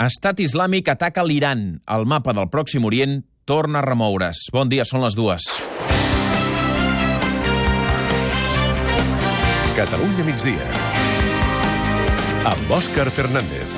Estat Islàmic ataca l'Iran. El mapa del Pròxim Orient torna a remoure's. Bon dia, són les dues. Catalunya migdia. Amb Òscar Fernández.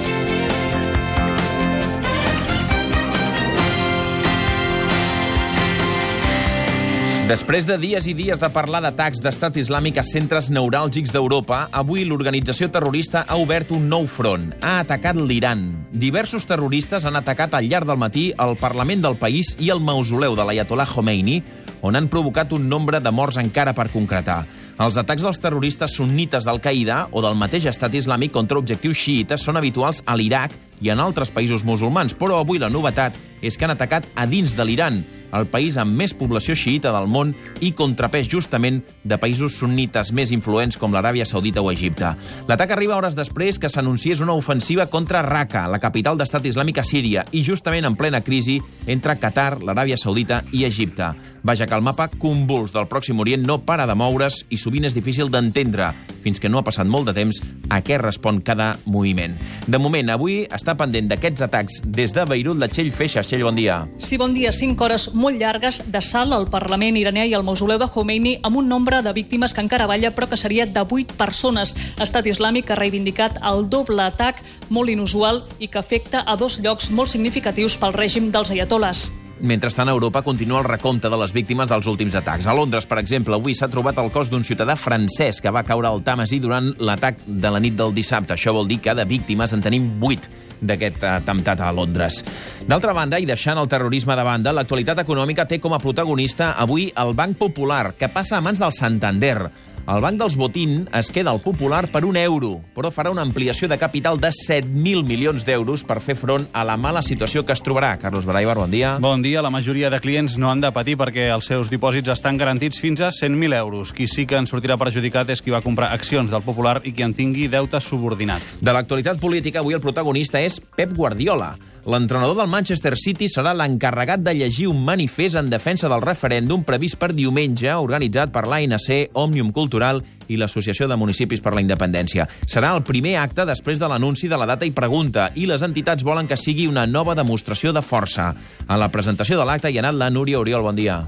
Després de dies i dies de parlar d'atacs d'estat islàmic a centres neuràlgics d'Europa, avui l'organització terrorista ha obert un nou front. Ha atacat l'Iran. Diversos terroristes han atacat al llarg del matí el Parlament del país i el mausoleu de l'Ayatollah Khomeini, on han provocat un nombre de morts encara per concretar. Els atacs dels terroristes sunnites d'Al-Qaeda o del mateix estat islàmic contra objectius xiites són habituals a l'Iraq i en altres països musulmans, però avui la novetat és que han atacat a dins de l'Iran, el país amb més població xiita del món i contrapès justament de països sunnites més influents com l'Aràbia Saudita o Egipte. L'atac arriba hores després que s'anunciés una ofensiva contra Raqqa, la capital d'estat islàmic a Síria, i justament en plena crisi entre Qatar, l'Aràbia Saudita i Egipte. Vaja que el mapa convuls del Pròxim Orient no para de moure's i sovint és difícil d'entendre, fins que no ha passat molt de temps, a què respon cada moviment. De moment, avui està pendent d'aquests atacs des de Beirut la Txell Feixa. Txell, bon dia. Sí, bon dia. Cinc hores molt llargues de salt al Parlament iranià i al mausoleu de Khomeini amb un nombre de víctimes que encara balla, però que seria de 8 persones. Estat Islàmic ha reivindicat el doble atac molt inusual i que afecta a dos llocs molt significatius pel règim dels ayatolles. Mentrestant, a Europa continua el recompte de les víctimes dels últims atacs. A Londres, per exemple, avui s'ha trobat el cos d'un ciutadà francès que va caure al Tàmesi durant l'atac de la nit del dissabte. Això vol dir que de víctimes en tenim 8 d'aquest atemptat a Londres. D'altra banda, i deixant el terrorisme de banda, l'actualitat econòmica té com a protagonista avui el Banc Popular, que passa a mans del Santander. El Banc dels Botín es queda al Popular per un euro, però farà una ampliació de capital de 7.000 milions d'euros per fer front a la mala situació que es trobarà. Carlos Baraibar, bon dia. Bon dia. La majoria de clients no han de patir perquè els seus dipòsits estan garantits fins a 100.000 euros. Qui sí que en sortirà perjudicat és qui va comprar accions del Popular i qui en tingui deute subordinat. De l'actualitat política, avui el protagonista és Pep Guardiola. L'entrenador del Manchester City serà l'encarregat de llegir un manifest en defensa del referèndum previst per diumenge, organitzat per l'ANC, Òmnium Cultural i l'Associació de Municipis per la Independència. Serà el primer acte després de l'anunci de la data i pregunta, i les entitats volen que sigui una nova demostració de força. A la presentació de l'acte hi ha anat la Núria Oriol. Bon dia.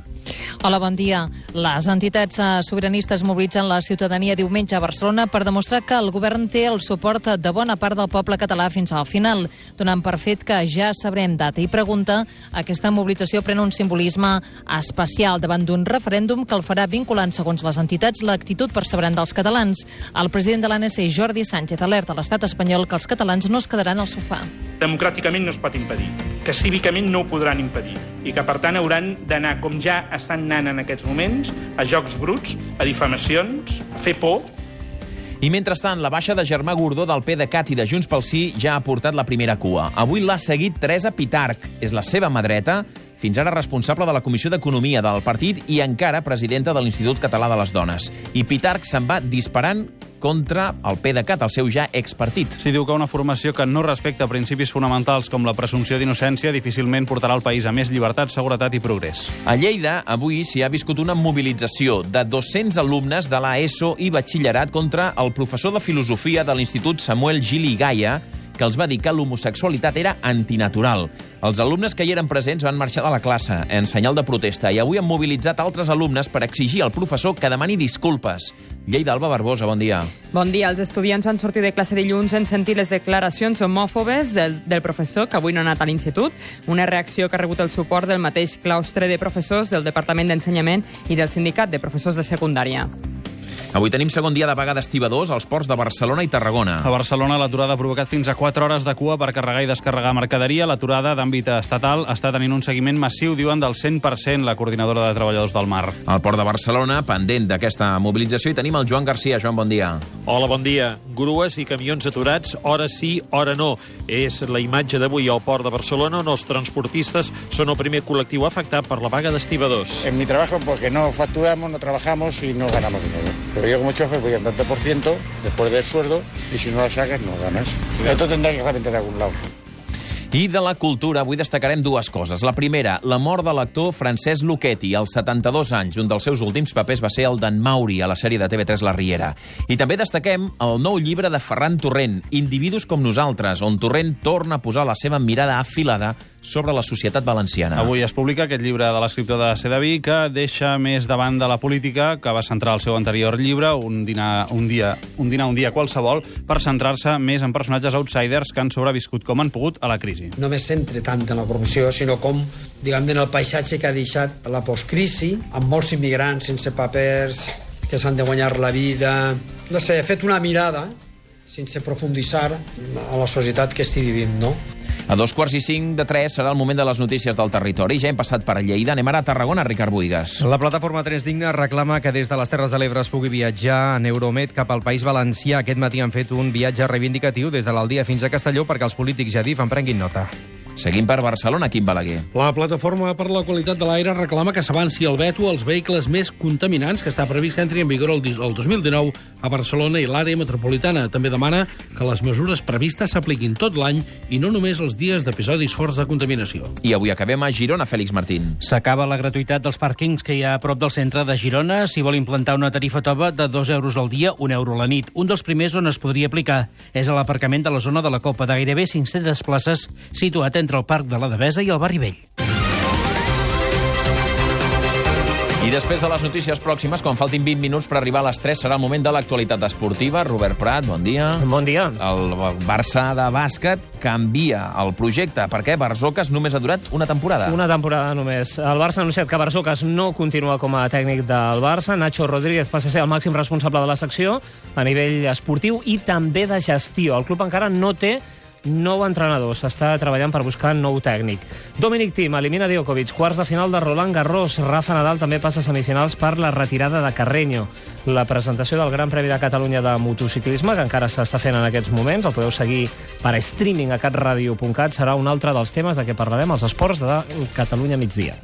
Hola, bon dia. Les entitats eh, sobiranistes mobilitzen la ciutadania diumenge a Barcelona per demostrar que el govern té el suport de bona part del poble català fins al final, donant per fet que ja sabrem data i pregunta. Aquesta mobilització pren un simbolisme especial davant d'un referèndum que el farà vinculant, segons les entitats, l'actitud perseverant dels catalans. El president de l'ANC, Jordi Sánchez, alerta a l'estat espanyol que els catalans no es quedaran al sofà. Democràticament no es pot impedir, que cívicament no ho podran impedir i que, per tant, hauran d'anar, com ja estan anant en aquests moments, a jocs bruts, a difamacions, a fer por, I mentrestant, la baixa de Germà Gordó del PDeCAT i de Junts pel Sí ja ha portat la primera cua. Avui l'ha seguit Teresa Pitarch. És la seva mà dreta, fins ara responsable de la Comissió d'Economia del partit i encara presidenta de l'Institut Català de les Dones. I Pitarch se'n va disparant contra el PDeCAT, el seu ja expartit. Si diu que una formació que no respecta principis fonamentals com la presumpció d'innocència difícilment portarà el país a més llibertat, seguretat i progrés. A Lleida, avui s'hi ha viscut una mobilització de 200 alumnes de la ESO i batxillerat contra el professor de filosofia de l'Institut Samuel Gili Gaia, que els va dir que l'homosexualitat era antinatural. Els alumnes que hi eren presents van marxar de la classe en senyal de protesta i avui han mobilitzat altres alumnes per exigir al professor que demani disculpes. Lleida Alba Barbosa, bon dia. Bon dia. Els estudiants van sortir de classe dilluns en sentir les declaracions homòfobes del, del professor, que avui no ha anat a l'institut, una reacció que ha rebut el suport del mateix claustre de professors del Departament d'Ensenyament i del Sindicat de Professors de Secundària. Avui tenim segon dia de vaga d'estibadors als ports de Barcelona i Tarragona. A Barcelona l'aturada ha provocat fins a 4 hores de cua per carregar i descarregar mercaderia. L'aturada d'àmbit estatal està tenint un seguiment massiu, diuen, del 100% la coordinadora de treballadors del mar. Al port de Barcelona, pendent d'aquesta mobilització, hi tenim el Joan Garcia. Joan, bon dia. Hola, bon dia. Grues i camions aturats, hora sí, hora no. És la imatge d'avui al port de Barcelona on els transportistes són el primer col·lectiu afectat per la vaga d'estibadors. En mi trabajo, porque no facturamos, no trabajamos y no ganamos dinero. Pero yo como chofer voy al tanto por ciento después del sueldo y si no la sacas no ganas. Esto tendrá que reventar de algún lado. I de la cultura avui destacarem dues coses. La primera, la mort de l'actor Francesc Luchetti, als 72 anys. Un dels seus últims papers va ser el d'en Mauri, a la sèrie de TV3 La Riera. I també destaquem el nou llibre de Ferran Torrent, Individus com nosaltres, on Torrent torna a posar la seva mirada afilada sobre la societat valenciana. Avui es publica aquest llibre de l'escriptor de Sedaví que deixa més davant de la política que va centrar el seu anterior llibre, un dinar un dia, un dinar un dia qualsevol, per centrar-se més en personatges outsiders que han sobreviscut com han pogut a la crisi. No me centre tant en la corrupció, sinó com, diguem, en el paisatge que ha deixat la postcrisi, amb molts immigrants sense papers, que s'han de guanyar la vida... No sé, he fet una mirada sense profunditzar a la societat que estic vivint, no? A dos quarts i cinc de tres serà el moment de les notícies del territori. Ja hem passat per Lleida. Anem ara a Tarragona, Ricard Buigas. La plataforma Trens Digna reclama que des de les Terres de l'Ebre es pugui viatjar en Euromed cap al País Valencià. Aquest matí han fet un viatge reivindicatiu des de l'Aldia fins a Castelló perquè els polítics ja DIF en prenguin nota. Seguim per Barcelona, Quim Balaguer. La Plataforma per la Qualitat de l'Aire reclama que s'avanci el veto als vehicles més contaminants que està previst que entri en vigor el, el 2019 a Barcelona i l'àrea metropolitana. També demana que les mesures previstes s'apliquin tot l'any i no només els dies d'episodis forts de contaminació. I avui acabem a Girona, Fèlix Martín. S'acaba la gratuïtat dels pàrquings que hi ha a prop del centre de Girona. S'hi vol implantar una tarifa tova de 2 euros al dia, 1 euro a la nit. Un dels primers on es podria aplicar és a l'aparcament de la zona de la Copa, de gairebé 500 places, situat entre el Parc de la Devesa i el Barri Vell. I després de les notícies pròximes, quan faltin 20 minuts per arribar a les 3, serà el moment de l'actualitat esportiva. Robert Prat, bon dia. Bon dia. El Barça de bàsquet canvia el projecte, perquè Barzocas només ha durat una temporada. Una temporada només. El Barça ha anunciat que Barzocas no continua com a tècnic del Barça. Nacho Rodríguez passa a ser el màxim responsable de la secció a nivell esportiu i també de gestió. El club encara no té nou entrenador. S'està treballant per buscar nou tècnic. Dominic Thiem elimina Djokovic. Quarts de final de Roland Garros. Rafa Nadal també passa a semifinals per la retirada de Carreño. La presentació del Gran Premi de Catalunya de motociclisme, que encara s'està fent en aquests moments, el podeu seguir per streaming a catradio.cat, serà un altre dels temes de què parlarem als esports de Catalunya migdia.